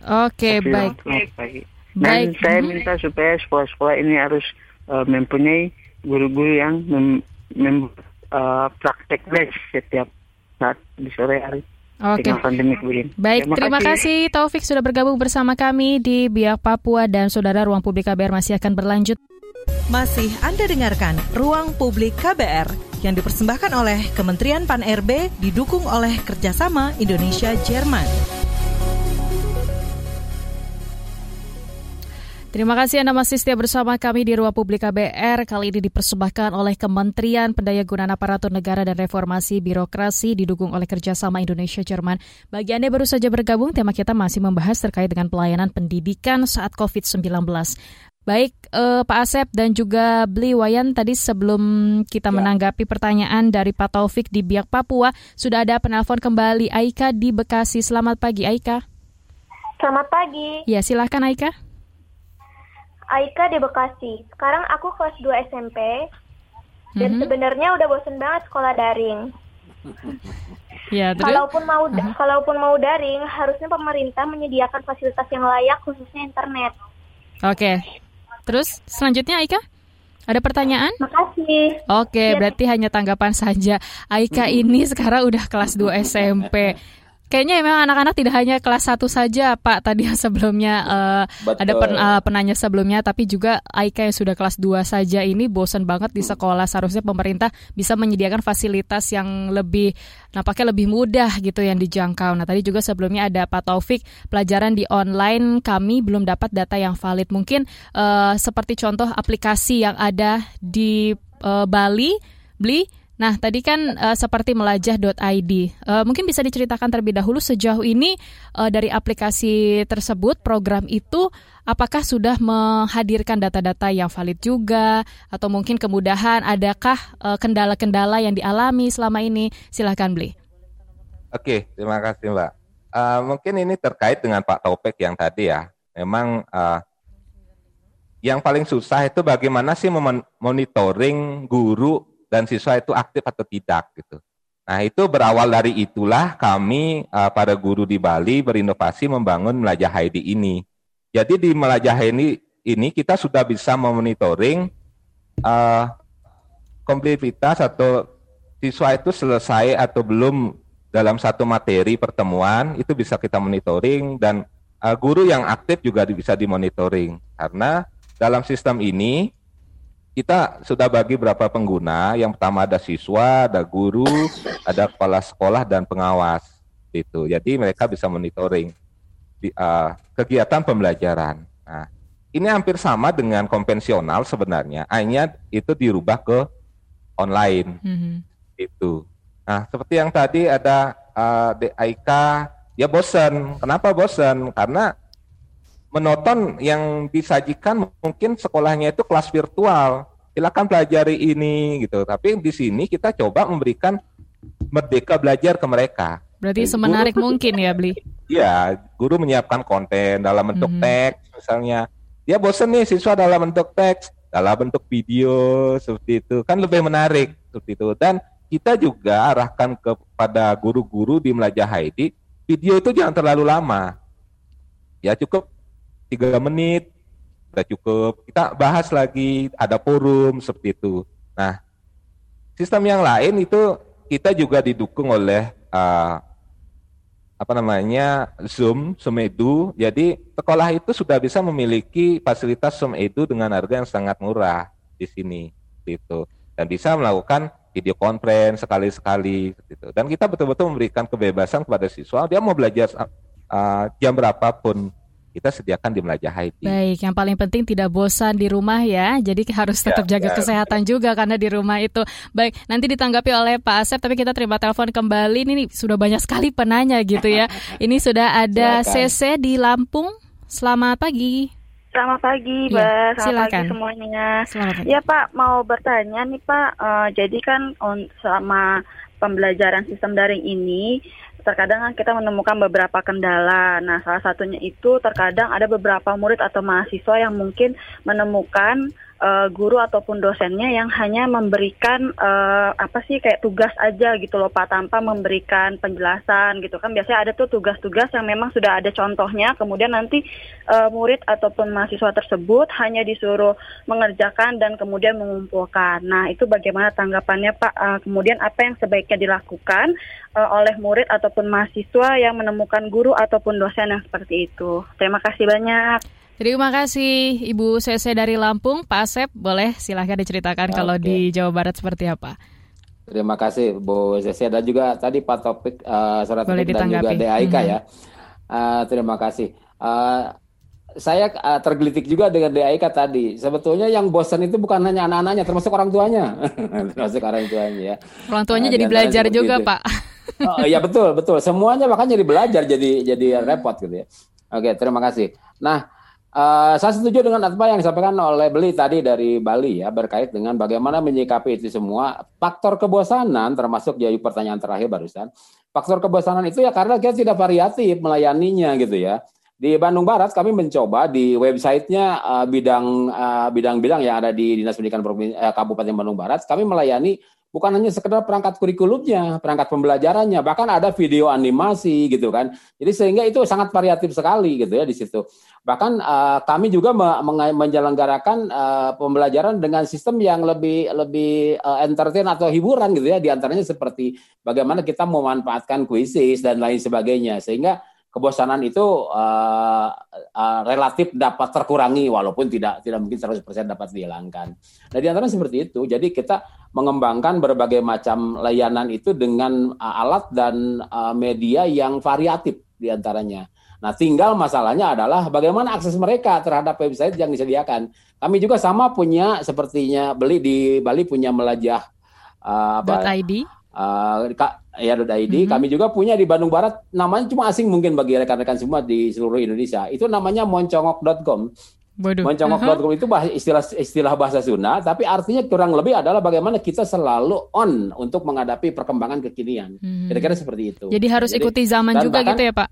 Oke, okay, baik. Pagi. Dan baik. saya minta supaya sekolah-sekolah ini harus uh, mempunyai guru-guru yang mem, mem, uh, praktek les setiap saat di sore hari. Oke. Okay. Baik, terima, terima kasih. kasih Taufik sudah bergabung bersama kami di Biak Papua dan Saudara Ruang Publik KBR masih akan berlanjut. Masih Anda dengarkan Ruang Publik KBR yang dipersembahkan oleh Kementerian Pan-RB didukung oleh kerjasama Indonesia-Jerman. Terima kasih Anda masih setia bersama kami di Ruang Publik KBR. Kali ini dipersembahkan oleh Kementerian Pendayagunaan Aparatur Negara dan Reformasi Birokrasi didukung oleh kerjasama Indonesia Jerman. Bagi Anda baru saja bergabung, tema kita masih membahas terkait dengan pelayanan pendidikan saat COVID-19. Baik, eh, Pak Asep dan juga Bli Wayan tadi sebelum kita ya. menanggapi pertanyaan dari Pak Taufik di Biak Papua, sudah ada penelpon kembali Aika di Bekasi. Selamat pagi Aika. Selamat pagi. Ya, silahkan Aika. Aika di Bekasi. Sekarang aku kelas 2 SMP dan mm-hmm. sebenarnya udah bosen banget sekolah daring. Ya, terus? Kalaupun mau uh-huh. kalaupun mau daring, harusnya pemerintah menyediakan fasilitas yang layak khususnya internet. Oke. Terus selanjutnya Aika? Ada pertanyaan? Makasih. Oke, ya. berarti hanya tanggapan saja. Aika ini sekarang udah kelas 2 SMP. Kayaknya memang anak-anak tidak hanya kelas 1 saja, Pak. Tadi sebelumnya uh, ada pen, uh, penanya sebelumnya, tapi juga Aika yang sudah kelas 2 saja ini bosan banget di sekolah. Seharusnya pemerintah bisa menyediakan fasilitas yang lebih nampaknya lebih mudah gitu yang dijangkau. Nah, tadi juga sebelumnya ada Pak Taufik, pelajaran di online kami belum dapat data yang valid. Mungkin uh, seperti contoh aplikasi yang ada di uh, Bali, Beli Nah, tadi kan uh, seperti melajah.id. Uh, mungkin bisa diceritakan terlebih dahulu sejauh ini uh, dari aplikasi tersebut, program itu apakah sudah menghadirkan data-data yang valid juga atau mungkin kemudahan adakah kendala-kendala uh, yang dialami selama ini? Silahkan beli. Oke, terima kasih Mbak. Uh, mungkin ini terkait dengan Pak Taufik yang tadi ya. Memang uh, yang paling susah itu bagaimana sih memonitoring guru dan siswa itu aktif atau tidak gitu. Nah itu berawal dari itulah kami uh, para guru di Bali berinovasi membangun Melajah ID ini. Jadi di Melajah ini ini kita sudah bisa memonitoring uh, atau siswa itu selesai atau belum dalam satu materi pertemuan itu bisa kita monitoring dan uh, guru yang aktif juga bisa dimonitoring karena dalam sistem ini kita sudah bagi berapa pengguna. Yang pertama ada siswa, ada guru, ada kepala sekolah dan pengawas. Itu. Jadi mereka bisa monitoring di, uh, kegiatan pembelajaran. Nah, ini hampir sama dengan konvensional sebenarnya. Hanya itu dirubah ke online. Mm-hmm. Itu. Nah, seperti yang tadi ada uh, DIK, ya bosan. Kenapa bosan? Karena menonton yang disajikan mungkin sekolahnya itu kelas virtual. Silakan pelajari ini gitu. Tapi di sini kita coba memberikan merdeka belajar ke mereka. Berarti Jadi, semenarik guru, mungkin ya, Beli? Iya, guru menyiapkan konten dalam bentuk mm -hmm. teks misalnya. Dia bosan nih siswa dalam bentuk teks, dalam bentuk video seperti itu. Kan lebih menarik seperti itu. Dan kita juga arahkan kepada guru-guru di Melajah Haidi, video itu jangan terlalu lama. Ya cukup tiga menit sudah cukup. Kita bahas lagi ada forum seperti itu. Nah, sistem yang lain itu kita juga didukung oleh uh, apa namanya Zoom, Zoom Edu. Jadi sekolah itu sudah bisa memiliki fasilitas Zoom Edu dengan harga yang sangat murah di sini, gitu. Dan bisa melakukan video conference sekali-sekali, gitu. Dan kita betul-betul memberikan kebebasan kepada siswa. Dia mau belajar uh, jam berapapun kita sediakan di Melajah Haiti. Baik, yang paling penting tidak bosan di rumah ya. Jadi harus ya, tetap ya, jaga ya. kesehatan juga karena di rumah itu. Baik, nanti ditanggapi oleh Pak Asep tapi kita terima telepon kembali. Ini sudah banyak sekali penanya gitu ya. Ini sudah ada CC di Lampung. Selamat pagi. Selamat pagi, Mbak. Selamat Silakan. pagi semuanya. Selamat pagi. Ya, Pak, mau bertanya nih, Pak. Uh, jadi kan on, selama pembelajaran sistem daring ini, terkadang kan kita menemukan beberapa kendala. Nah, salah satunya itu terkadang ada beberapa murid atau mahasiswa yang mungkin menemukan uh, guru ataupun dosennya yang hanya memberikan uh, apa sih kayak tugas aja gitu loh Pak tanpa memberikan penjelasan gitu kan biasanya ada tuh tugas-tugas yang memang sudah ada contohnya kemudian nanti uh, murid ataupun mahasiswa tersebut hanya disuruh mengerjakan dan kemudian mengumpulkan. Nah, itu bagaimana tanggapannya Pak? Uh, kemudian apa yang sebaiknya dilakukan uh, oleh murid ataupun mahasiswa yang menemukan guru ataupun dosen yang seperti itu. Terima kasih banyak. Terima kasih Ibu Sese dari Lampung. Pak Asep, boleh silahkan diceritakan okay. kalau di Jawa Barat seperti apa? Terima kasih Bu Sese dan juga tadi Pak Topik uh, surat Boleh dan juga DAIK hmm. ya. Uh, terima kasih. Uh, saya uh, tergelitik juga dengan DAIK tadi. Sebetulnya yang bosan itu bukan hanya anak-anaknya, termasuk orang tuanya, termasuk orang tuanya ya. Orang tuanya uh, jadi belajar juga, itu. Pak. oh iya betul betul. Semuanya bahkan jadi belajar, jadi jadi repot gitu ya. Oke, terima kasih. Nah, Uh, saya setuju dengan apa yang disampaikan oleh Beli tadi dari Bali ya berkait dengan bagaimana menyikapi itu semua. Faktor kebosanan termasuk jadi pertanyaan terakhir barusan. Faktor kebosanan itu ya karena kita tidak variatif melayaninya gitu ya. Di Bandung Barat kami mencoba di websitenya uh, bidang uh, bidang-bidang yang ada di Dinas Pendidikan Provinsi, uh, Kabupaten Bandung Barat, kami melayani bukan hanya sekedar perangkat kurikulumnya, perangkat pembelajarannya, bahkan ada video animasi gitu kan. Jadi sehingga itu sangat variatif sekali gitu ya di situ. Bahkan uh, kami juga me menyelenggarakan uh, pembelajaran dengan sistem yang lebih lebih uh, entertain atau hiburan gitu ya. Di antaranya seperti bagaimana kita memanfaatkan kuisis dan lain sebagainya sehingga kebosanan itu uh, uh, relatif dapat terkurangi walaupun tidak tidak mungkin 100% dapat dihilangkan. Nah, di antara seperti itu. Jadi kita mengembangkan berbagai macam layanan itu dengan uh, alat dan uh, media yang variatif di antaranya. Nah, tinggal masalahnya adalah bagaimana akses mereka terhadap website yang disediakan. Kami juga sama punya sepertinya beli di Bali punya melajah uh, apa? .id uh, ya .id. Mm-hmm. Kami juga punya di Bandung Barat, namanya cuma asing mungkin bagi rekan-rekan semua di seluruh Indonesia. Itu namanya moncongok.com. Moncongok.com uh-huh. itu bahasa, istilah istilah bahasa Sunda, tapi artinya kurang lebih adalah bagaimana kita selalu on untuk menghadapi perkembangan kekinian. Hmm. Kira-kira seperti itu. Jadi harus Jadi, ikuti zaman juga bahkan, gitu ya, Pak?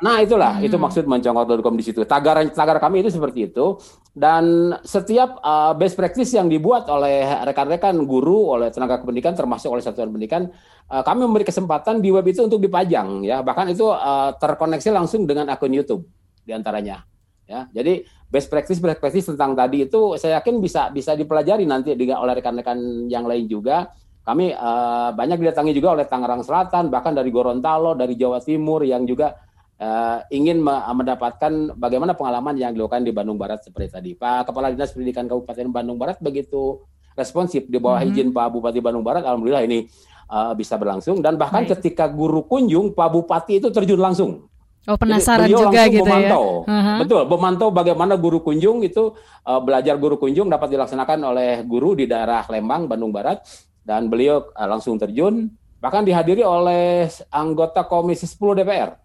Nah itulah hmm. itu maksud mencongkok.com di situ. Tagar tagar kami itu seperti itu dan setiap uh, best practice yang dibuat oleh rekan-rekan guru, oleh tenaga pendidikan termasuk oleh satuan pendidikan, uh, kami memberi kesempatan di web itu untuk dipajang ya. Bahkan itu uh, terkoneksi langsung dengan akun YouTube di antaranya. Ya, jadi best practice best practice tentang tadi itu saya yakin bisa bisa dipelajari nanti oleh rekan-rekan yang lain juga. Kami uh, banyak didatangi juga oleh Tangerang Selatan, bahkan dari Gorontalo, dari Jawa Timur yang juga uh, ingin mendapatkan bagaimana pengalaman yang dilakukan di Bandung Barat seperti tadi. Pak Kepala Dinas Pendidikan Kabupaten Bandung Barat begitu responsif di bawah mm-hmm. izin Pak Bupati Bandung Barat. Alhamdulillah ini uh, bisa berlangsung dan bahkan Baik. ketika guru kunjung Pak Bupati itu terjun langsung. Oh penasaran Jadi, juga gitu ya? memantau. ya. Uh-huh. Betul, memantau bagaimana guru kunjung itu uh, belajar guru kunjung dapat dilaksanakan oleh guru di daerah Lembang, Bandung Barat dan beliau uh, langsung terjun bahkan dihadiri oleh anggota Komisi 10 DPR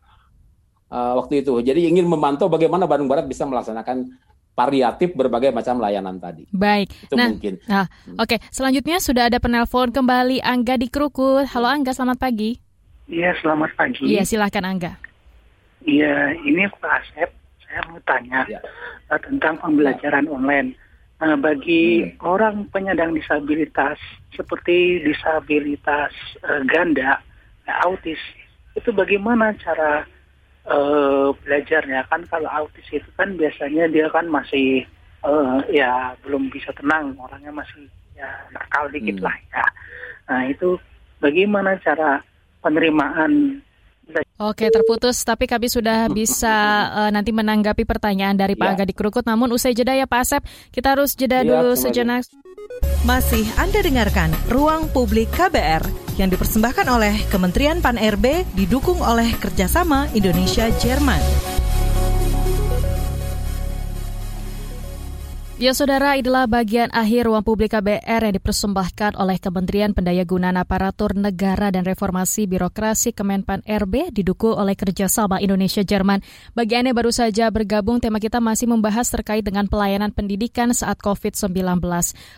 uh, waktu itu. Jadi ingin memantau bagaimana Bandung Barat bisa melaksanakan variatif berbagai macam layanan tadi. Baik. Itu nah, mungkin. Nah, oke. Okay. Selanjutnya sudah ada penelpon kembali Angga di Krukut. Halo Angga, selamat pagi. Iya, selamat pagi. Iya, silahkan Angga. Iya, ini Pak Asep. Saya mau tanya ya. uh, tentang pembelajaran ya. online. Nah, bagi hmm. orang penyandang disabilitas seperti disabilitas uh, ganda, uh, autis, itu bagaimana cara uh, belajarnya kan kalau autis itu kan biasanya dia kan masih uh, ya belum bisa tenang orangnya masih ya nakal dikit hmm. lah ya nah itu bagaimana cara penerimaan Oke, terputus. Tapi kami sudah bisa uh, nanti menanggapi pertanyaan dari Pak ya. Aga di Krukut. Namun usai jeda ya Pak Asep, kita harus jeda ya, dulu sejenak. Masih Anda dengarkan Ruang Publik KBR yang dipersembahkan oleh Kementerian Pan-RB didukung oleh kerjasama Indonesia-Jerman. Ya saudara, inilah bagian akhir ruang publik KBR yang dipersembahkan oleh Kementerian Pendayagunaan Aparatur Negara dan Reformasi Birokrasi Kemenpan RB didukung oleh kerjasama Indonesia-Jerman. Bagi Anda baru saja bergabung, tema kita masih membahas terkait dengan pelayanan pendidikan saat COVID-19.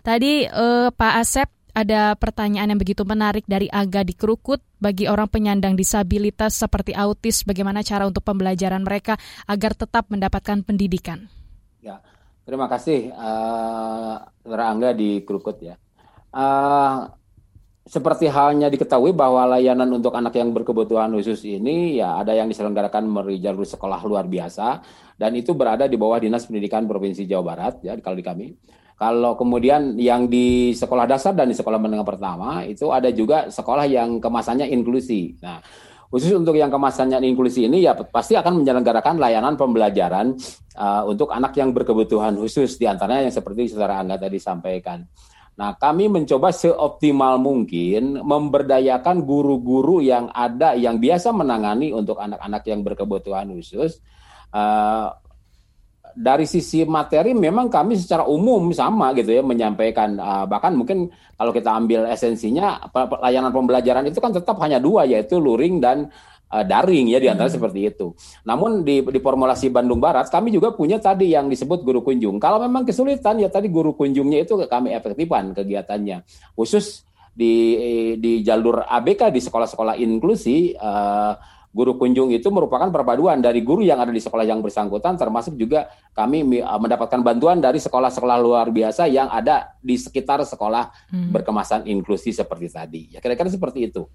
Tadi eh, Pak Asep ada pertanyaan yang begitu menarik dari Aga di Kerukut bagi orang penyandang disabilitas seperti autis, bagaimana cara untuk pembelajaran mereka agar tetap mendapatkan pendidikan? Ya, Terima kasih, uh, Angga di Krukut ya. Uh, seperti halnya diketahui bahwa layanan untuk anak yang berkebutuhan khusus ini ya ada yang diselenggarakan melalui jalur sekolah luar biasa dan itu berada di bawah Dinas Pendidikan Provinsi Jawa Barat ya kalau di kami. Kalau kemudian yang di sekolah dasar dan di sekolah menengah pertama itu ada juga sekolah yang kemasannya inklusi. Nah, khusus untuk yang kemasannya inklusi ini ya pasti akan menyelenggarakan layanan pembelajaran uh, untuk anak yang berkebutuhan khusus di antaranya yang seperti saudara Angga tadi sampaikan. Nah, kami mencoba seoptimal mungkin memberdayakan guru-guru yang ada yang biasa menangani untuk anak-anak yang berkebutuhan khusus uh, dari sisi materi memang kami secara umum sama gitu ya menyampaikan uh, bahkan mungkin kalau kita ambil esensinya layanan pembelajaran itu kan tetap hanya dua yaitu luring dan uh, daring ya di antara hmm. seperti itu. Namun di di formulasi Bandung Barat kami juga punya tadi yang disebut guru kunjung. Kalau memang kesulitan ya tadi guru kunjungnya itu kami efektifkan kegiatannya. Khusus di di jalur ABK di sekolah-sekolah inklusi uh, guru kunjung itu merupakan perpaduan dari guru yang ada di sekolah yang bersangkutan termasuk juga kami uh, mendapatkan bantuan dari sekolah-sekolah luar biasa yang ada di sekitar sekolah hmm. berkemasan inklusi seperti tadi. Ya kira-kira seperti itu.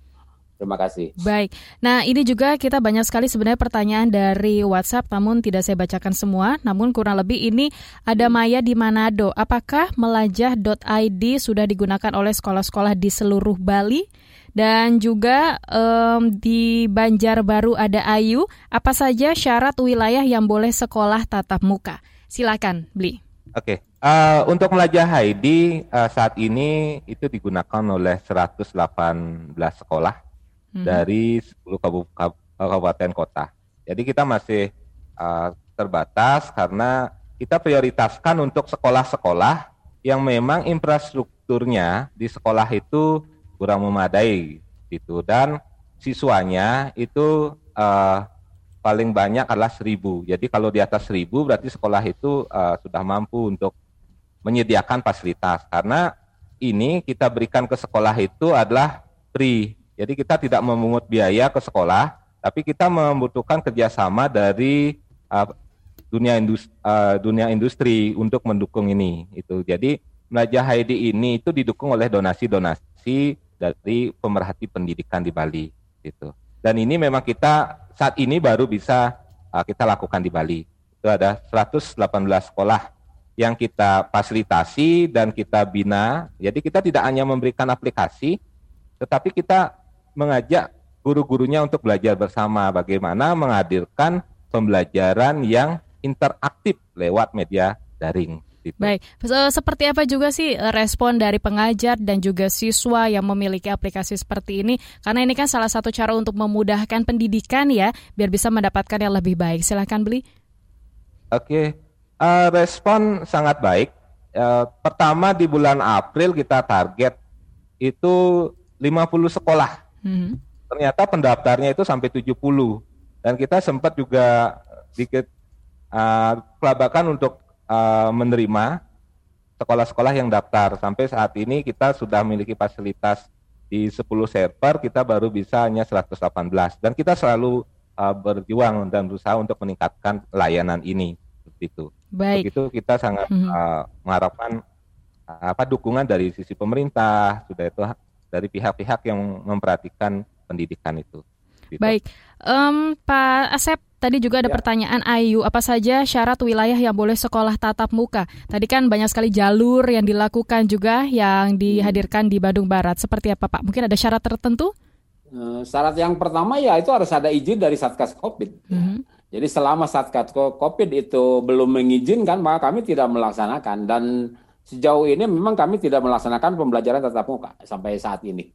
Terima kasih. Baik. Nah, ini juga kita banyak sekali sebenarnya pertanyaan dari WhatsApp, namun tidak saya bacakan semua. Namun kurang lebih ini ada Maya di Manado. Apakah melajah.id sudah digunakan oleh sekolah-sekolah di seluruh Bali? Dan juga um, di Banjarbaru ada Ayu, apa saja syarat wilayah yang boleh sekolah tatap muka? Silakan, Bli. Oke, okay. uh, untuk melajah ID uh, saat ini itu digunakan oleh 118 sekolah hmm. dari 10 kabupaten kota. Jadi kita masih uh, terbatas karena kita prioritaskan untuk sekolah-sekolah yang memang infrastrukturnya di sekolah itu kurang memadai gitu dan siswanya itu uh, paling banyak adalah seribu. Jadi kalau di atas seribu berarti sekolah itu uh, sudah mampu untuk menyediakan fasilitas karena ini kita berikan ke sekolah itu adalah free. Jadi kita tidak memungut biaya ke sekolah, tapi kita membutuhkan kerjasama dari uh, dunia industri, uh, dunia industri untuk mendukung ini. Itu jadi Melajah ID ini itu didukung oleh donasi-donasi dari pemerhati pendidikan di Bali gitu. Dan ini memang kita saat ini baru bisa uh, kita lakukan di Bali. Itu ada 118 sekolah yang kita fasilitasi dan kita bina. Jadi kita tidak hanya memberikan aplikasi, tetapi kita mengajak guru-gurunya untuk belajar bersama bagaimana menghadirkan pembelajaran yang interaktif lewat media daring. Gitu. Baik, seperti apa juga sih eh, respon dari pengajar dan juga siswa yang memiliki aplikasi seperti ini? Karena ini kan salah satu cara untuk memudahkan pendidikan ya, biar bisa mendapatkan yang lebih baik. Silahkan beli. Oke, uh, respon sangat baik. Uh, pertama di bulan April kita target itu 50 sekolah. Hmm. Ternyata pendaftarnya itu sampai 70 dan kita sempat juga sedikit uh, kelabakan untuk uh, menerima sekolah-sekolah yang daftar. Sampai saat ini kita sudah memiliki fasilitas di 10 server, kita baru bisa hanya 118. Dan kita selalu uh, berjuang dan berusaha untuk meningkatkan layanan ini. Begitu. Baik. Begitu kita sangat mm -hmm. uh, mengharapkan uh, apa dukungan dari sisi pemerintah, sudah itu dari pihak-pihak yang memperhatikan pendidikan itu. Gitu. Baik, um, Pak Asep, tadi juga ada ya. pertanyaan Ayu, apa saja syarat wilayah yang boleh sekolah tatap muka? Tadi kan banyak sekali jalur yang dilakukan juga yang dihadirkan di Bandung Barat. Seperti apa Pak? Mungkin ada syarat tertentu? Uh, syarat yang pertama ya itu harus ada izin dari Satgas Covid. Mm -hmm. Jadi selama Satgas Covid itu belum mengizinkan, maka kami tidak melaksanakan. Dan sejauh ini memang kami tidak melaksanakan pembelajaran tatap muka sampai saat ini.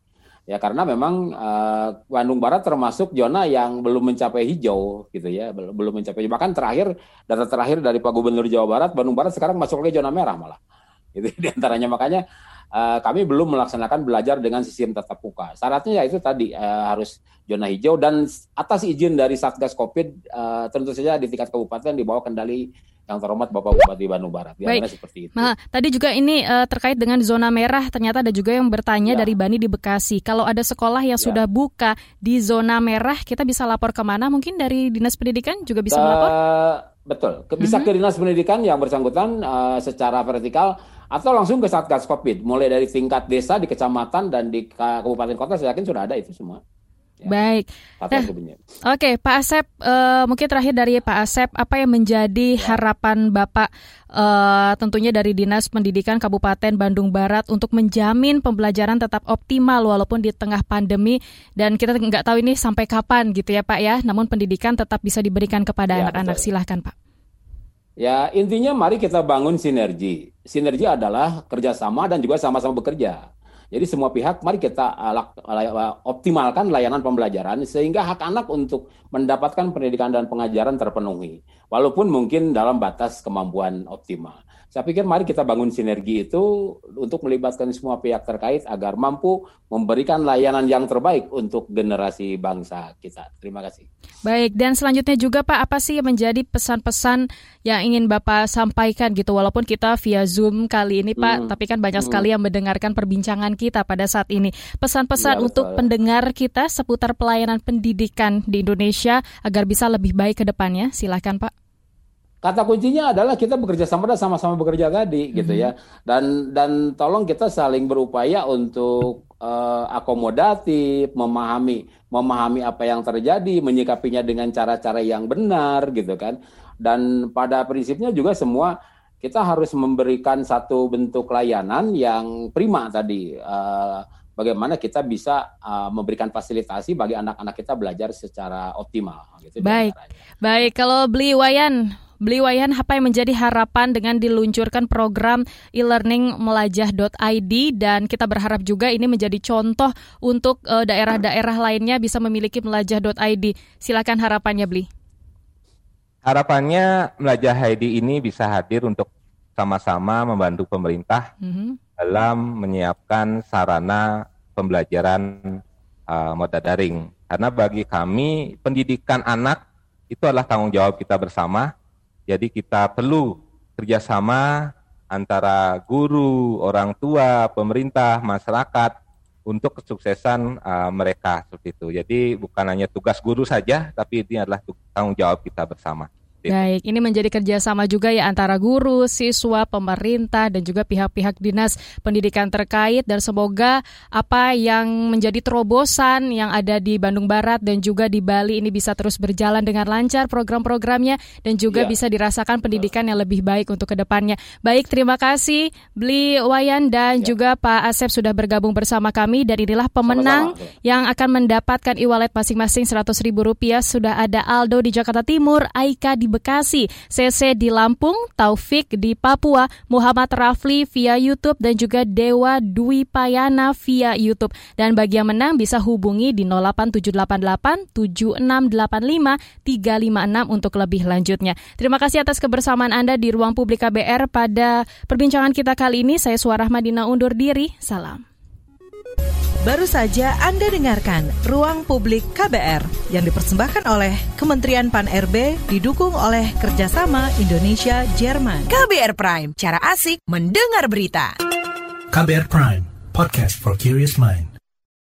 Ya karena memang uh, Bandung Barat termasuk zona yang belum mencapai hijau gitu ya, belum mencapai bahkan terakhir data terakhir dari Pak Gubernur Jawa Barat, Bandung Barat sekarang masuk lagi zona merah malah. Itu di antaranya makanya uh, kami belum melaksanakan belajar dengan sistem tatap muka. Syaratnya ya itu tadi uh, harus zona hijau dan atas izin dari Satgas Covid uh, tentu saja di tingkat kabupaten di bawah kendali yang terhormat Bapak Bupati Bandung Barat. Baik. seperti itu. Nah, tadi juga ini uh, terkait dengan zona merah, ternyata ada juga yang bertanya ya. dari Bani di Bekasi. Kalau ada sekolah yang ya. sudah buka di zona merah, kita bisa lapor ke mana? Mungkin dari Dinas Pendidikan juga bisa uh, melapor? Betul, bisa mm -hmm. ke Dinas Pendidikan yang bersangkutan uh, secara vertikal atau langsung ke Satgas Covid, mulai dari tingkat desa di kecamatan dan di kabupaten kota, saya yakin sudah ada itu semua. Ya. Baik. Nah, Oke, okay, Pak Asep, uh, mungkin terakhir dari Pak Asep, apa yang menjadi ya. harapan Bapak uh, tentunya dari Dinas Pendidikan Kabupaten Bandung Barat untuk menjamin pembelajaran tetap optimal walaupun di tengah pandemi dan kita nggak tahu ini sampai kapan gitu ya Pak ya, namun pendidikan tetap bisa diberikan kepada ya, anak-anak. Ya, Silahkan Pak. Ya intinya mari kita bangun sinergi. Sinergi adalah kerjasama dan juga sama-sama bekerja. Jadi semua pihak mari kita uh, optimalkan layanan pembelajaran sehingga hak anak untuk mendapatkan pendidikan dan pengajaran terpenuhi. Walaupun mungkin dalam batas kemampuan optimal. Saya pikir mari kita bangun sinergi itu untuk melibatkan semua pihak terkait agar mampu memberikan layanan yang terbaik untuk generasi bangsa kita. Terima kasih. Baik, dan selanjutnya juga Pak, apa sih yang menjadi pesan-pesan yang ingin Bapak sampaikan gitu walaupun kita via Zoom kali ini Pak, hmm. tapi kan banyak hmm. sekali yang mendengarkan perbincangan kita pada saat ini. Pesan-pesan ya, untuk pendengar kita seputar pelayanan pendidikan di Indonesia agar bisa lebih baik ke depannya. Silakan Pak. Kata kuncinya adalah kita bekerja sama dan sama-sama bekerja tadi mm-hmm. gitu ya. Dan dan tolong kita saling berupaya untuk uh, akomodatif, memahami memahami apa yang terjadi, menyikapinya dengan cara-cara yang benar gitu kan. Dan pada prinsipnya juga semua kita harus memberikan satu bentuk layanan yang prima tadi. Uh, bagaimana kita bisa uh, memberikan fasilitasi bagi anak-anak kita belajar secara optimal. Gitu Baik, baik. Kalau beli Wayan, Beli Wayan, apa yang menjadi harapan dengan diluncurkan program e-learning melajah.id dan kita berharap juga ini menjadi contoh untuk daerah daerah-daerah lainnya bisa memiliki melajah.id. Silakan harapannya, Beli. Harapannya melajah ID ini bisa hadir untuk sama-sama membantu pemerintah mm-hmm. dalam menyiapkan sarana pembelajaran uh, moda daring. Karena bagi kami pendidikan anak itu adalah tanggung jawab kita bersama jadi kita perlu kerjasama antara guru, orang tua, pemerintah, masyarakat untuk kesuksesan uh, mereka seperti itu. Jadi bukan hanya tugas guru saja, tapi ini adalah tanggung jawab kita bersama. Baik, ini menjadi kerjasama juga ya antara guru, siswa, pemerintah, dan juga pihak-pihak dinas pendidikan terkait. Dan semoga apa yang menjadi terobosan yang ada di Bandung Barat dan juga di Bali ini bisa terus berjalan dengan lancar program-programnya dan juga ya. bisa dirasakan pendidikan yang lebih baik untuk ke depannya. Baik, terima kasih Bli Wayan dan ya. juga Pak Asep sudah bergabung bersama kami. Dan inilah pemenang Sama-sama. yang akan mendapatkan e-wallet masing-masing Rp100.000. Sudah ada Aldo di Jakarta Timur, Aika Bekasi, CC di Lampung, Taufik di Papua, Muhammad Rafli via YouTube dan juga Dewa Dwi Payana via YouTube. Dan bagi yang menang bisa hubungi di 08788 7685 356 untuk lebih lanjutnya. Terima kasih atas kebersamaan Anda di Ruang Publik KBR pada perbincangan kita kali ini. Saya Suara Madina undur diri. Salam. Baru saja Anda dengarkan Ruang Publik KBR yang dipersembahkan oleh Kementerian Pan-RB didukung oleh kerjasama Indonesia-Jerman. KBR Prime, cara asik mendengar berita. KBR Prime, podcast for curious mind.